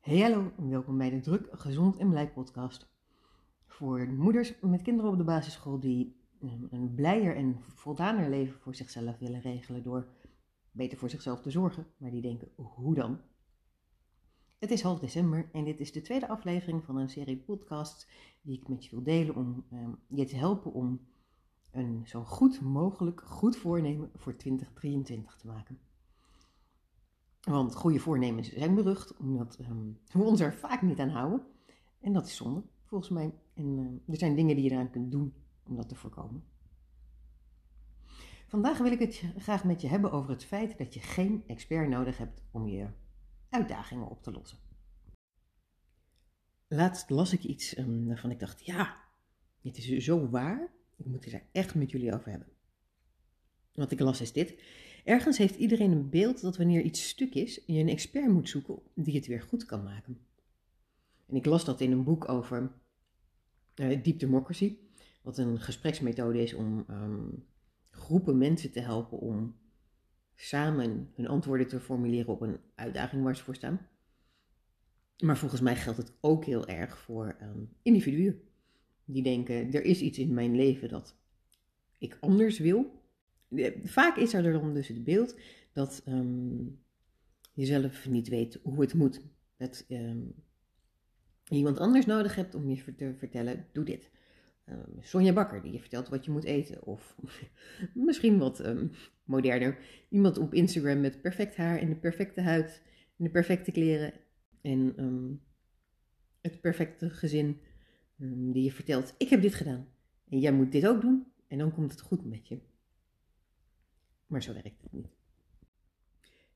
Hey hallo en welkom bij de Druk, Gezond en Blij podcast. Voor moeders met kinderen op de basisschool die ehm, een blijer en voldaner leven voor zichzelf willen regelen door beter voor zichzelf te zorgen, maar die denken, hoe dan? Het is half december en dit is de tweede aflevering van een serie podcasts die ik met je wil delen om um, je te helpen om een zo goed mogelijk goed voornemen voor 2023 te maken. Want goede voornemens zijn berucht, omdat um, we ons er vaak niet aan houden. En dat is zonde, volgens mij. En uh, er zijn dingen die je eraan kunt doen om dat te voorkomen. Vandaag wil ik het graag met je hebben over het feit dat je geen expert nodig hebt om je uitdagingen op te lossen. Laatst las ik iets um, waarvan ik dacht, ja, dit is zo waar. Ik moet het er echt met jullie over hebben. Wat ik las is dit. Ergens heeft iedereen een beeld dat wanneer iets stuk is, je een expert moet zoeken die het weer goed kan maken. En ik las dat in een boek over uh, Deep Democracy, wat een gespreksmethode is om um, groepen mensen te helpen om samen hun antwoorden te formuleren op een uitdaging waar ze voor staan. Maar volgens mij geldt het ook heel erg voor um, individuen. Die denken, er is iets in mijn leven dat ik anders wil vaak is er dan dus het beeld dat um, je zelf niet weet hoe het moet. Dat um, iemand anders nodig hebt om je te vertellen, doe dit. Um, Sonja Bakker, die je vertelt wat je moet eten. Of misschien wat moderner. Iemand op Instagram met perfect haar en de perfecte huid en de perfecte kleren. En het perfecte gezin die je vertelt, ik heb dit gedaan. En jij moet dit ook doen. En dan komt het goed met je. Maar zo werkt het niet.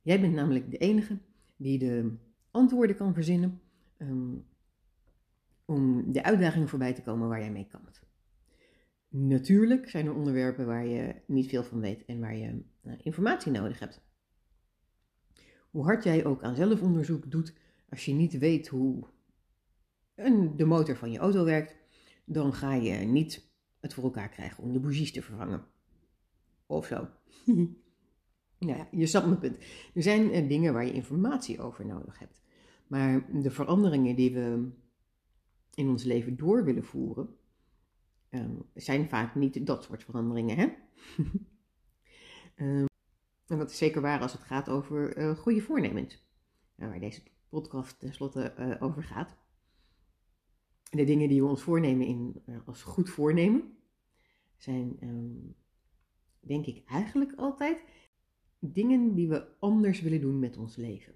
Jij bent namelijk de enige die de antwoorden kan verzinnen um, om de uitdagingen voorbij te komen waar jij mee kampt. Natuurlijk zijn er onderwerpen waar je niet veel van weet en waar je uh, informatie nodig hebt. Hoe hard jij ook aan zelfonderzoek doet, als je niet weet hoe een, de motor van je auto werkt, dan ga je niet het voor elkaar krijgen om de bougies te vervangen. Of zo. nou ja, je snapt mijn punt. Er zijn uh, dingen waar je informatie over nodig hebt. Maar de veranderingen die we in ons leven door willen voeren, um, zijn vaak niet dat soort veranderingen. Hè? um, en dat is zeker waar als het gaat over uh, goede voornemens. Nou, waar deze podcast tenslotte uh, over gaat. De dingen die we ons voornemen in, als goed voornemen zijn um, denk ik eigenlijk altijd, dingen die we anders willen doen met ons leven.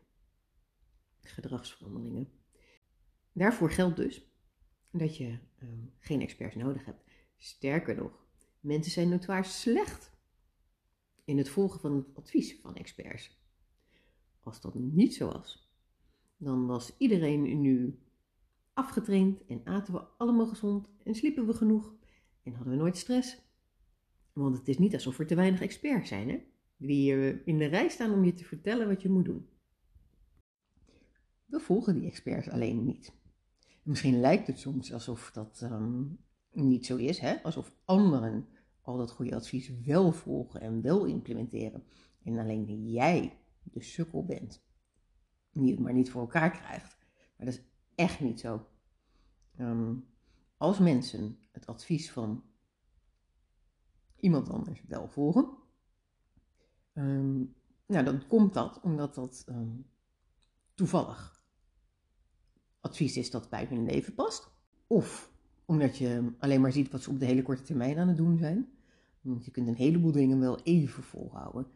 Gedragsveranderingen. Daarvoor geldt dus dat je uh, geen experts nodig hebt. Sterker nog, mensen zijn notoir slecht in het volgen van het advies van experts. Als dat niet zo was, dan was iedereen nu afgetraind en aten we allemaal gezond en sliepen we genoeg en hadden we nooit stress want het is niet alsof er te weinig experts zijn, hè? Die uh, in de rij staan om je te vertellen wat je moet doen. We volgen die experts alleen niet. Misschien lijkt het soms alsof dat um, niet zo is, hè? alsof anderen al dat goede advies wel volgen en wel implementeren. En alleen jij de sukkel bent, die het maar niet voor elkaar krijgt. Maar dat is echt niet zo. Um, als mensen het advies van iemand anders wel volgen. Um, nou, dan komt dat omdat dat um, toevallig advies is dat bij hun leven past. Of omdat je alleen maar ziet wat ze op de hele korte termijn aan het doen zijn. Want je kunt een heleboel dingen wel even volhouden.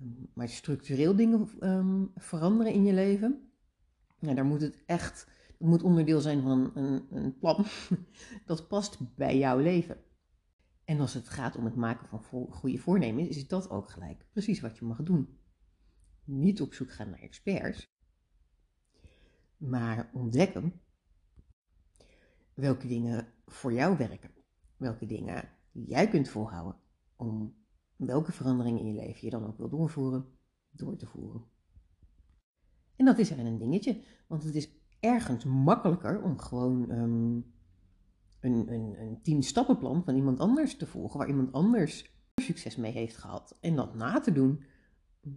Um, maar structureel dingen veranderen in je leven, nou, daar moet het echt, moet onderdeel zijn van een, een plan dat past bij jouw leven. En als het gaat om het maken van goede voornemens, is dat ook gelijk precies wat je mag doen. Niet op zoek gaan naar experts, maar ontdekken welke dingen voor jou werken. Welke dingen jij kunt volhouden om welke veranderingen in je leven je dan ook wil doorvoeren, door te voeren. En dat is er een dingetje, want het is ergens makkelijker om gewoon um, een, een, een tien stappenplan van iemand anders te volgen, waar iemand anders succes mee heeft gehad. En dat na te doen.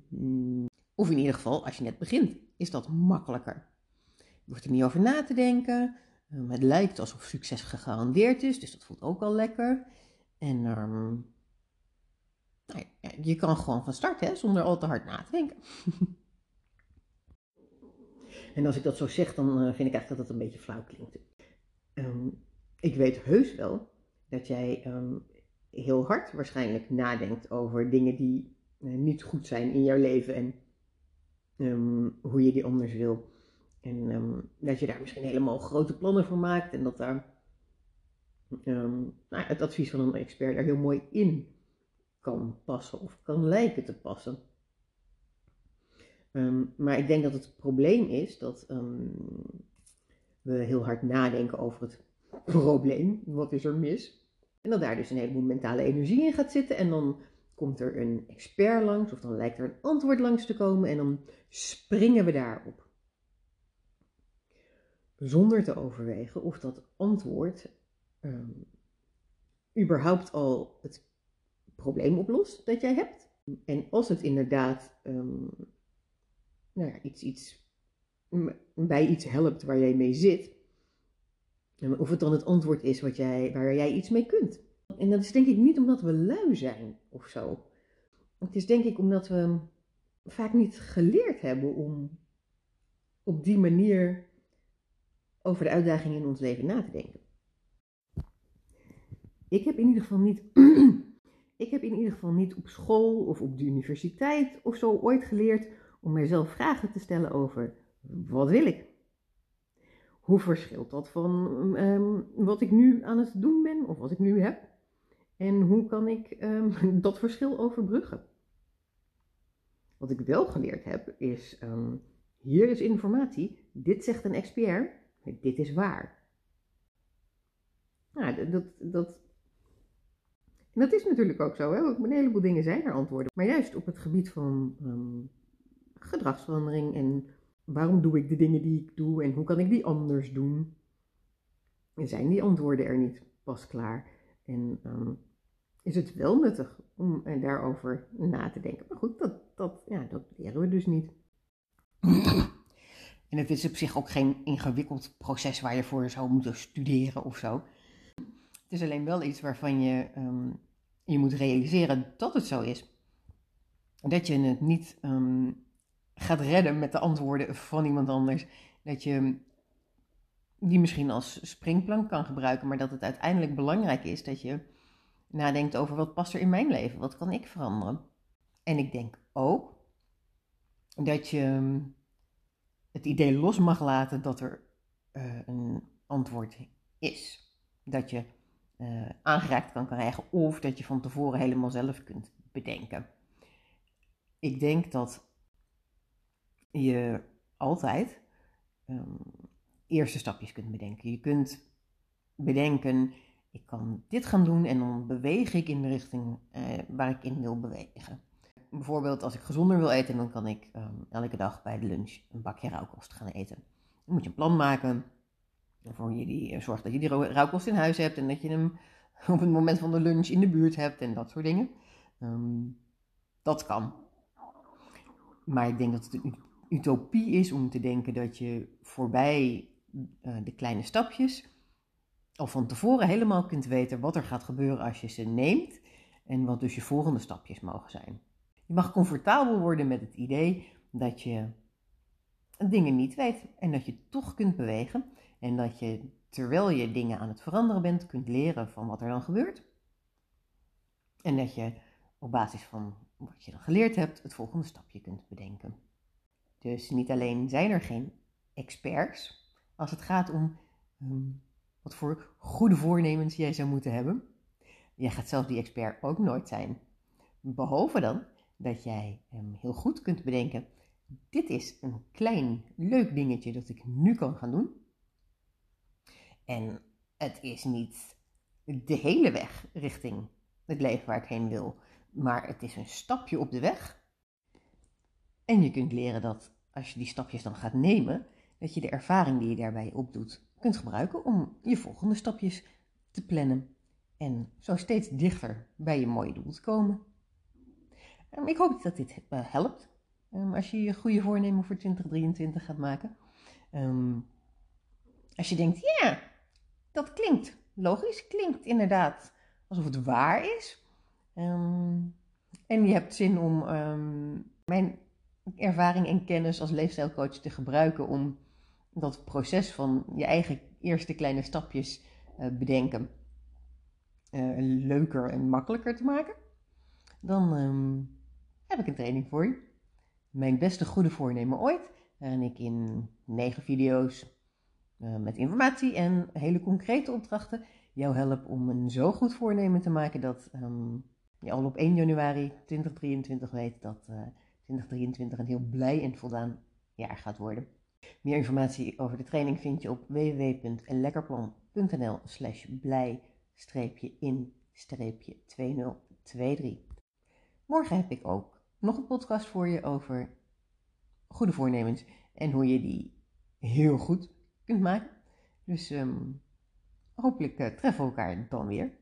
Mm, of in ieder geval, als je net begint, is dat makkelijker. Je hoeft er niet over na te denken. Ehm, het lijkt alsof succes gegarandeerd is, dus dat voelt ook al lekker. En ehm, nou je kan gewoon van start, hè, zonder al te hard na te denken. en als ik dat zo zeg, dan eh, vind ik eigenlijk dat het een beetje flauw klinkt. Ehm, ik weet heus wel dat jij heel hard waarschijnlijk nadenkt over dingen die uh, niet goed zijn in jouw leven en hoe je die anders wil. En um, dat je daar misschien helemaal grote plannen voor maakt en dat daar nou, het advies van een expert er heel mooi in kan passen of kan lijken te passen. Maar ik denk dat het probleem is dat we heel hard nadenken over het probleem. Wat is er mis? En dat daar dus een heleboel mentale energie in gaat zitten. En dan komt er een expert langs, of dan lijkt er een antwoord langs te komen. En dan springen we daarop zonder te overwegen of dat antwoord um, überhaupt al het probleem oplost dat jij hebt. En als het inderdaad um, nou ja, iets, iets, bij iets helpt waar jij mee zit, of het dan het antwoord is wat jij, waar jij iets mee kunt. En dat is denk ik niet omdat we lui zijn of zo. Het is denk ik omdat we vaak niet geleerd hebben om op die manier over de uitdagingen in ons leven na te denken. Ik heb in ieder geval niet, ik heb in ieder geval niet op school of op de universiteit of zo ooit geleerd om mijzelf vragen te stellen over wat wil ik? Hoe verschilt dat van um, wat ik nu aan het doen ben of wat ik nu heb? En hoe kan ik um, dat verschil overbruggen? Wat ik wel geleerd heb is, um, hier is informatie, dit zegt een expert, dit is waar. Nou, dat, dat, dat is natuurlijk ook zo. Hè? Een heleboel dingen zijn er antwoorden. Maar juist op het gebied van gedragsverandering en waarom doe ik de dingen die ik doe en hoe kan ik die anders doen, zijn die antwoorden er niet pas klaar. En um, is het wel nuttig om daarover na te denken. Maar goed, dat, dat, ja, dat leren we dus niet. En het is op zich ook geen ingewikkeld proces waar je voor zou moeten studeren of zo. Het is alleen wel iets waarvan je, um, je moet realiseren dat het zo is. Dat je het niet um, gaat redden met de antwoorden van iemand anders. Dat je die misschien als springplank kan gebruiken, maar dat het uiteindelijk belangrijk is dat je nadenkt over wat past er in mijn leven, wat kan ik veranderen. En ik denk ook dat je het idee los mag laten dat er uh, een antwoord is. Dat je uh, aangereikt kan krijgen of dat je van tevoren helemaal zelf kunt bedenken. Ik denk dat je altijd um, eerste stapjes kunt bedenken. Je kunt bedenken, ik kan dit gaan doen en dan beweeg ik in de richting uh, waar ik in wil bewegen bijvoorbeeld als ik gezonder wil eten, dan kan ik ehm, elke dag bij de lunch een bakje rauwkost gaan eten. Dan moet je een plan maken waarvoor je die, uh, zorgt dat je die rauwkost in huis hebt en dat je hem op het moment van de lunch in de buurt hebt en dat soort dingen. Ehm, dat kan. Maar ik denk dat het utopie is om te denken dat je voorbij uh, de kleine stapjes al van tevoren helemaal kunt weten wat er gaat gebeuren als je ze neemt en wat dus je volgende stapjes mogen zijn. Je mag comfortabel worden met het idee dat je dingen niet weet en dat je toch kunt bewegen en dat je terwijl je dingen aan het veranderen bent kunt leren van wat er dan gebeurt. En dat je op basis van wat je dan geleerd hebt het volgende stapje kunt bedenken. Dus niet alleen zijn er geen experts als het gaat om um, wat voor goede voornemens jij zou moeten hebben. Jij gaat zelf die expert ook nooit zijn. Behalve dan dat jij hem heel goed kunt bedenken. Dit is een klein leuk dingetje dat ik nu kan gaan doen. En het is niet de hele weg richting het leven waar ik heen wil, maar het is een stapje op de weg. En je kunt leren dat als je die stapjes dan gaat nemen, dat je de ervaring die je daarbij opdoet kunt gebruiken om je volgende stapjes te plannen. En zo steeds dichter bij je mooie doel te komen. Um, ik hoop dat dit uh, helpt um, als je je goede voornemen voor 2023 gaat maken. Um, als je denkt, ja, dat klinkt logisch, klinkt inderdaad alsof het waar is. Ehm, en je hebt zin om ehm, mijn ervaring en kennis als leefstijlcoach te gebruiken om dat proces van je eigen eerste kleine stapjes uh, bedenken uh, leuker en makkelijker te maken, dan um, heb ik een training voor je. Mijn beste goede voornemen ooit, waarin ik in negen video's uh, met informatie en hele concrete opdrachten jou help om een zo goed voornemen te maken dat um, je al op 1 januari 2023 weet dat 2023 een heel blij en voldaan jaar gaat worden. Meer informatie over de training vind je op www.lekkerplan.nl slash blij-in-2023. Morgen heb ik ook nog een podcast voor je over goede voornemens en hoe je die heel goed kunt maken. Dus um, hopelijk uh, treffen we elkaar dan weer.